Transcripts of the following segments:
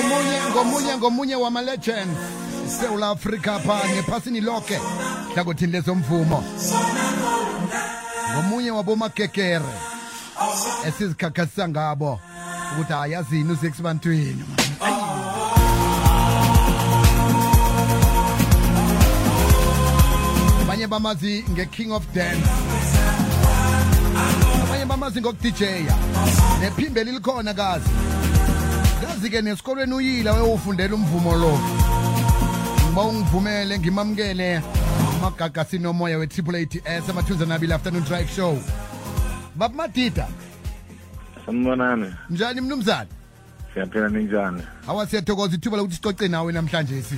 ngomunye ngomunye ngomunye wama-legend. South Africa pha nephasini lonke hlangothini lezomvumo ngomunye wabomagegere esizikhakhasisa ngabo ukuthi ayazini uzex bantwini abanye bamazi nge-king of dance. Abanye bamazi ngokudjya nephimbe lilikhona kazi. Kazi-ke nesikolweni uyila wewufundela umvumo lo. Ngiba ungivumele ngimamukele amagaga sinomoya we-triple eight s amathunzi anabili afternoon drive show. Baba madida. Sanibonani njani mnumzane? Siyaphila ninjani? Awa siyathokoza ithuba lokuthi sicoce nawe namhlanje si.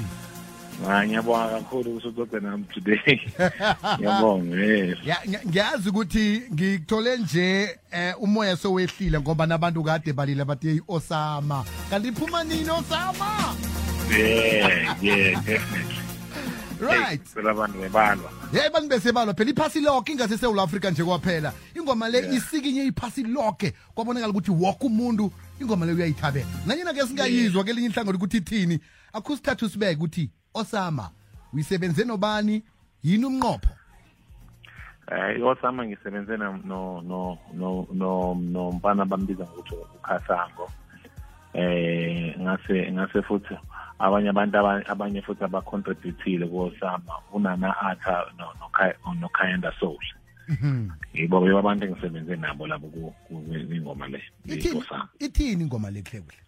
Hayi ngiyabonga kakhulu ukuthi ucoce nami today. Ngiyabonga yes Ya, ngi- ngiyazi ukuthi ngikuthole nje eh, umoya sowehlile ngoba nabantu kade balile bathi osama. Kanti iphuma nini osama? Yeah yeah definitely. Right. Phela abantu bebalwa. Yeyi bantu besebalwa. Phela iphasi lonke ingasesewula afrika nje kwaphela. Ingoma le Yeah. isikinye iphasi lonke kwabonakala ukuthi woke umuntu ingoma le uyayithabela. Nanyena ke singayizwa kelinye ihlangothi ukuthi ithini akho sithathu sibeke ukuthi osama uyisebenze nobani? Yini umnqopho? Eh iosama ngisebenze no no no no no nomfana bambiza ngokuthi ukhasango. Eh ngase ngase futhi abanye abantu aba- abanye futhi abacontributile kuosama unana atha no no no Kayanda Soul Mhm. yibo bebo abantu engisebenze nabo labo ku- kwingoma le ithini? iosama ithini ingoma le kuhle kuhle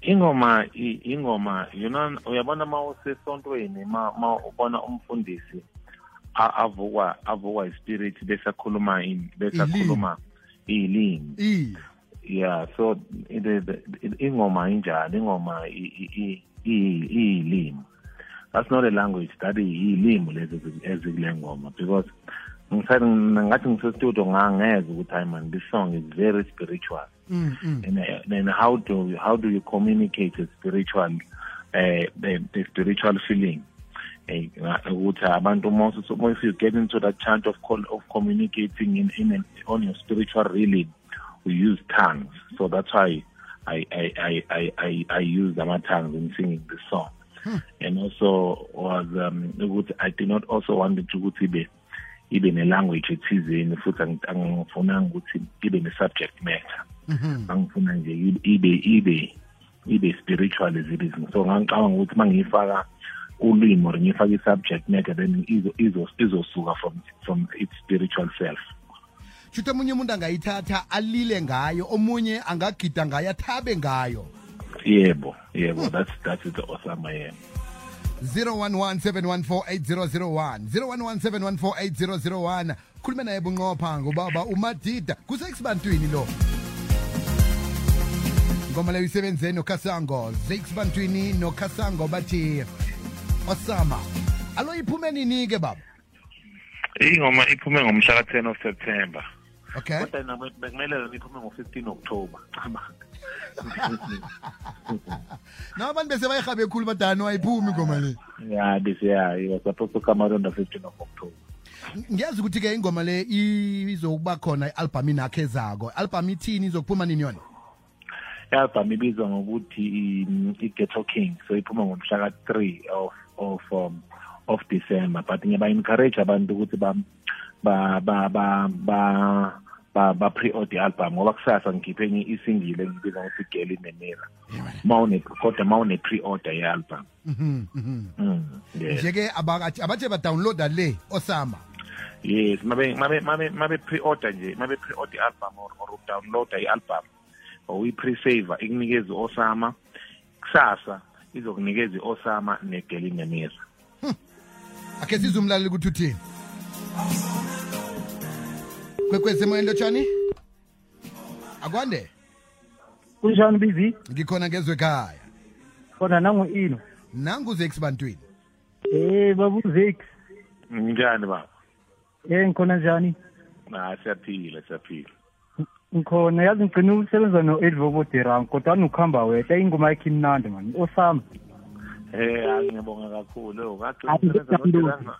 ingoma ingoma you know uyabona ma usesontweni ma ubona umfundisi avukwa avukwa ispirit bese akhuluma in bese akhuluma ilimi yeah so ingoma injalo ingoma iyilimi that's not a language that iyilimi lezi ezi- ezikule ngoma because ngisathi ngathi ngisestudio ngangeza ukuthi hayi man this song is very spiritual Mm, mm. and uh, then how do how do you communicate a spiritual uh, the, the spiritual feeling Eh, ukuthi abantu once you get into that chant of of communicating in, in on your spiritual realm we use tongues so that's why I I I I I, I use my tongues in singing this song and also was um I did not also wanted to ukuthi ibe ibe ne-language ethizeni futhi angi- angifunanga ukuthi ibe ne-subject matter Mhm. Mm-hmm. angifuna nje ibe- ibe ibe spiritual as it is. So ngangicabanga ukuthi uma ngiyifaka ulimi or i-subject matter then izo- izo- izosuka from from its spiritual self. Omunye umuntu angayithatha alile ngayo omunye angagida ngayo athabe ngayo. Yebo yebo hmm. that's that's it osama yeah 011-714-8001 011-714-8001 khulume naye bunqopha ngobaba umadida. Kusekisibantwini lo ngoma leyo isebenzeni nokhasango bantwini nokasango bathi osama alo iphume nini-ke baba? Ingoma iphume ngomhla ka-10 of september. Okay. Kodwa bekumele yona iphume ngo-15 october. Na abantu bese bayihabe khulu badani wayiphumi ingoma le. Yeah bese yeah it was supposed to come out on the 15th of october. Ngiyazi ukuthi-ke ingoma le izokuba khona i-albhamu inakho ezako. I-albhamu ithini izokuphuma nini yona i-album ibizwa ngokuthi i- i-ghetto king so iphuma ngomhla ka-3 of of um, of december. But ngiyaba-encourage abantu ukuthi ba ba ba ba ba ba ba pre-order i-album ngoba kusasa ngikhiphe enye isingile engibiza ngokuthi girl in the mirror. Ma une kodwa ma une pre-order ye-album Mhm, mhm. mm, yes. Nje-ke abakathi- abathe badownloada le osama. Yes mabe mabe mabe mabe pre-order nje mabe pre-order i-album or, or download i-album or uyi-pre-save ikunikeza osama kusasa izokunikeza i-osama negeli nemira akhe size umlaleli ukuthi uthini kwekwezi emoyeni lotshani? Akwande? Kunjani bizi? Ngikhona ngezwe ekhaya. Khona nangu-ino nanguzex bantwini. Eh babuzex njani baba? Eh ngikhona njani? Na siyaphila siyaphila ngikhona yazi ngigcine ukusebenza no-edvoboderam kodwa nukuhamba wedwa ingoma yakhe imnandi mani osama. Eh hayi ngiyabonga kakhulu. Ngagcina Hayi, ukusebenza ngiyabonga. nodiranga.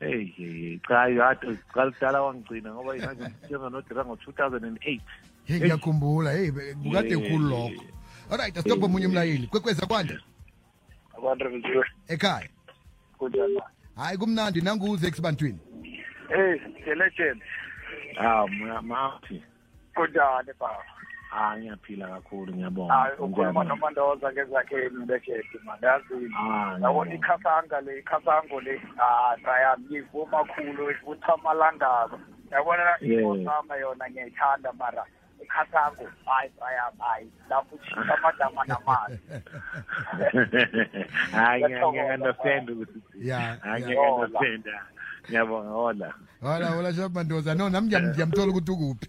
Hey hey cha yathi qalidala wangigcina ngoba ngaze ngisebenza nodiranga ngo2008. hey ngiyakhumbula. Hey be- kukade Yeah. khulu lokho. Alright asitobhe omunye umlayeli. Kwekweza kwande abantu benziwe ekhaya. Kunjani? Hayi kumnandi nanguze eksibantwini hey the legend. Hawu ma- mathi kunjani baba hayi ngiyaphila kakhulu ngiyabonga. Hayi ukhuluma Kunjani? nomandoza ngezakheni legend manje yazini Ah, yabo ngiyabonga. ikhasanga le ikhasango le ah sayami ngivuma khulu ifutha amalangaba yabona Yeah. inkosama yona ngiyayithanda mara ikhasango hayi sayami hayi lapho ushisa amadama namanzi hayi Ngiyathokoza, ngiya-understand ukuthi Ya, hayi ya. ngiya-understand ngiyabonga hola. Hola hola shap mandoza no nami ngiyam- ngiyamthola ukuthi ukuphi.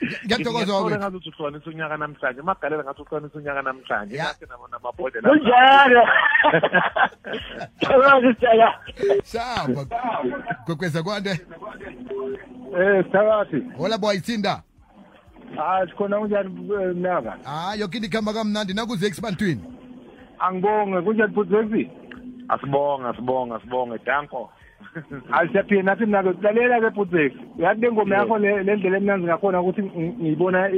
Ya. Mfo ngiyathokoza Ngiyakholwa wakwethu ngathi uhlonisa unyaka namhlanje magalela ngathi uhlonisa unyaka namhlanje Ya. Ngathi nabo namabhodlela kunjalo. Akazi sitya. shapa kwekweza kwande Eh sithakathi. hola boy sinda Ah sikhona kunjani mnaka? hayi yoke into ikhamba kamnandi nakuze eksibantwini Angibonge kunjani futhi asibonga asibonga asibonge danko Asiyaphila nathi mnaka lalela ke futhi. Yathi le ngoma yakho le le ndlela emnanzi ngakhona ukuthi ngi- ngiyibona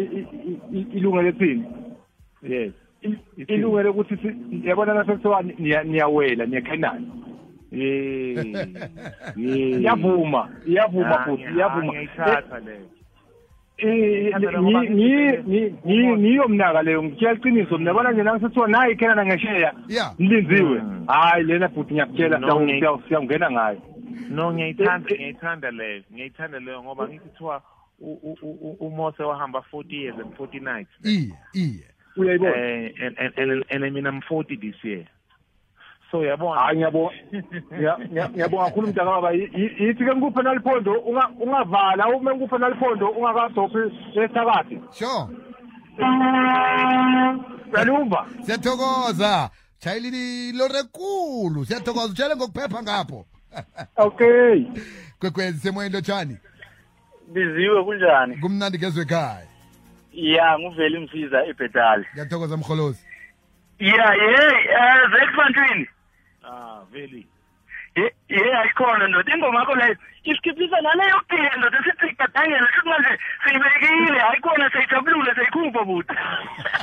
ilungele thini. yes Ilungele ukuthi yabona nasekuthiwa niya- niyawela. Yeah. Iyavuma, iyavuma Ah, futhi, iyavuma. leyo Eh, ni- ni- ni- ni- niyo mnaka leyo ngitshela iqiniso mina yabona nje nangisithiwa nayi ikhenana ngesheya ya nilinziwe Mm. hayi lena futhi ngiyakutshela siyawungena ngayo no ngiyayithanda Eh, eh. ngiyayithanda leyo ngiyayithanda leyo ngoba ngithi kuthiwa u- u- u- u- umose wahamba 40 years and 40 nights. Iye iye. Uyayibona? Eh, and, and, and, and mina I'm 40 this year. So yabona. Hayi ngiyabonga Ngiya- ngiya- ngiyabonga kakhulu mntaka baba. Y- y- yithi ke ngikuphe naliphondo unga- ungavala uma ngikuphe naliphondo ungakadophi esithakathi sure. Uyalumva siyathokoza. Shayelini lorekulu siyathokoza. Utshele ngokuphepha ngapho. Okay kwekwezi semoyeni lotshani? Biziwe kunjani? Kumnandi ngezwe ekhaya. Ya nguveli msiza ebhetali ngiyathokoza mholozi ya ye eh zekubantwini. Ah veli ye ye ayikhona ndoda. Ingoma yakho leyo isikhiphisa nale yokuphila ndoda sithi gadangela sithi manje siyibekile. Ayikhona siyijabulule siyikhupha buti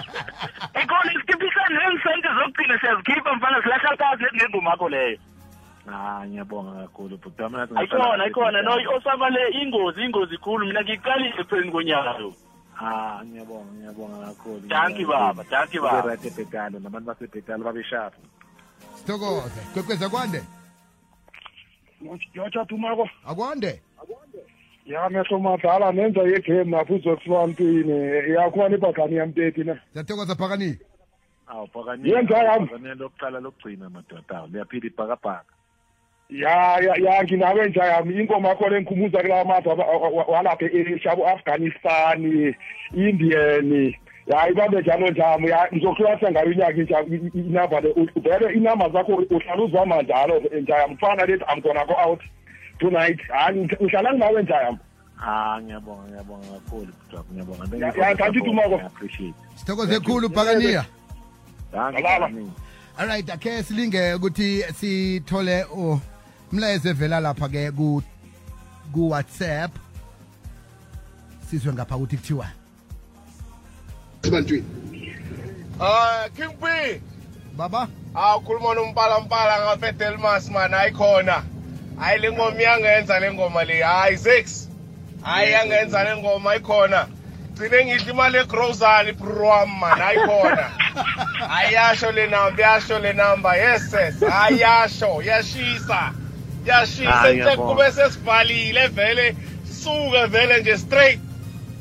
ayikhona isikhiphisa neensente zokugcina siyazikhipha mfana silahla phasi lethi ngengoma yakho leyo. Ah ngiyabonga kakhulu bhuti wami nathi ayikhona ayikhona no osama le ingozi ingozi khulu. Mina ngiyiqalile ekupheleni konyaka. Lo ah ngiyabonga ngiyabonga kakhulu. Danki baba, danki baba. right ebhetalo nabantu basebhetalo babesharp sithokoze. Kwekweza kwande? Yothatha umako akwande? Yamehlo madala nenza yegame napho uzosibantwini yakhona ibhagani yamteti na. Siyathokoza phakani. Awu Yenza yami. bhakanini lokuqala lokugcina madoda. Awu liyaphila ibhakabhaka. Ya ya ya nginawe nja yami ingoma yakho lengikhumbuza kulawa mazwe aba- wa- wa- walapha e-asia abo-afghanistan indian ya ibambe njalo njalo ya ngizokulasa ngayo inyaka inja inamba le U- vele inamba zakho uhlala uzwama njalo njaya mfana lethi i'm gonna go out tonight hayi ngihlala nginawe njaya ah ngiyabonga ngiyabonga kakhulu bhuti wami ngiyabonga Thank you Ya- for ya, the thank you, support. Tumako. I appreciate sithokoze khulu phakaniya Danki, Alala. Bhakanini. alright akhe silinge ukuthi sithole umlayezo evela lapha ke ku ku WhatsApp sizwe ngapha ukuthi kuthiwa ebantwini Ah, King B. baba Ah, ukhuluma nompala mpala ngaFedelmas man ayikhona. Hayi le ngoma iyangenza le ngoma le. Hayi six. Hayi iyangenza le ngoma ayikhona. Gcine ngidla imali egrosari bro wami man ayikhona. Ayasho le number, yasho le number. Yes sis. Ayasho, yashisa. Yashisa Hayi, nje ngiyabonga. kube sesivalile vele suke vele nje straight.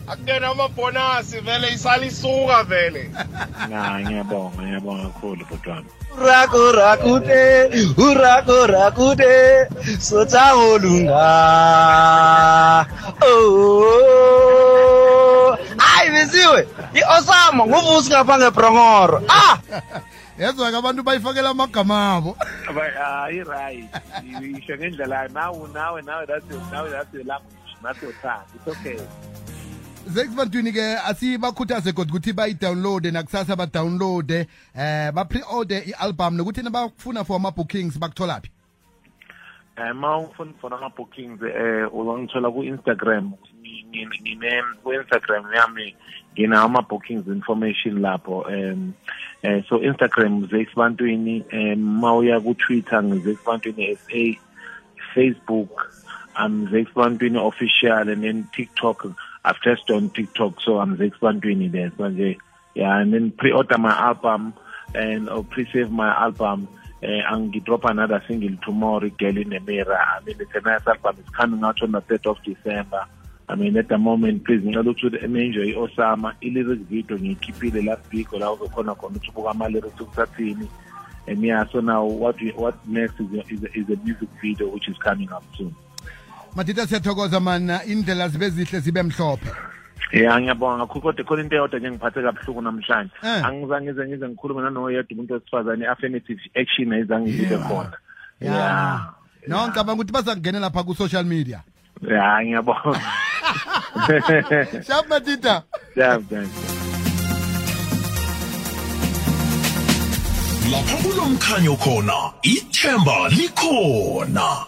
akungena amabhonasi vele isala isuka vele na ngiyabonga ngiyabonga kakhulu bhuti wami Urako rakute, urako rakute, sota olunga. Oh, ay biziwe. I-Osama nguvusi ngapha ngeBrongoro. Ah, yezwa ke abantu bayifakela amagama abo. Hayi right isho ngendlela nawe nawe nawe that's your nawe that's your language. That's your tongue. It's okay. Zekubantwini ke asibakhuthaze kodwa ukuthi bayi-downloade nakusasa ba-downloade eh ba-pre-order i-album nokuthi nabafuna for ama-bookings bakutholaphi? Um ma ufuna for ama-bookings um uzangithola ku-instagram. Ngine ku-instagram yami nginawo ama-bookings information lapho um eh so instagram zekubantwini um ma uya ku-twitter ngizekubantwini s a facebook i'm zekubantwini official and then tiktok. I've just done tiktok so i'm zekubantwini there. Manje yeah and then pre-order my album and or pre-save my album uh, drop another single tomorrow girl in the mirror. I mean it's a nice album. It's coming out on the 3rd of december I mean at the moment please ngicela ukuthi enjoy osama i-lyric video ngiyikhiphile last week la uzokhona khona ukuthi ubuka ama-lyrics ukusathini and yeah so now what we, what next is a, is, a, is a music video which is coming up soon. Madita siyathokoza mana indlela zibe zihle zibe mhlophe. Ya ngiyabonga. Kakhulu kodwa khona into eyodwa nje ngiphathe kabuhlungu namhlanje. Eh. angizange ngize ngize ngikhulume nanoyedwa umuntu wesifazane i-affirmative action ayizange ibe khona. Ya no ngicabanga ukuthi bazakungena lapha ku-social media. Ya ngiyabonga. Shap madita yeah, thanks. lapha kulomkhanyo khona ithemba likhona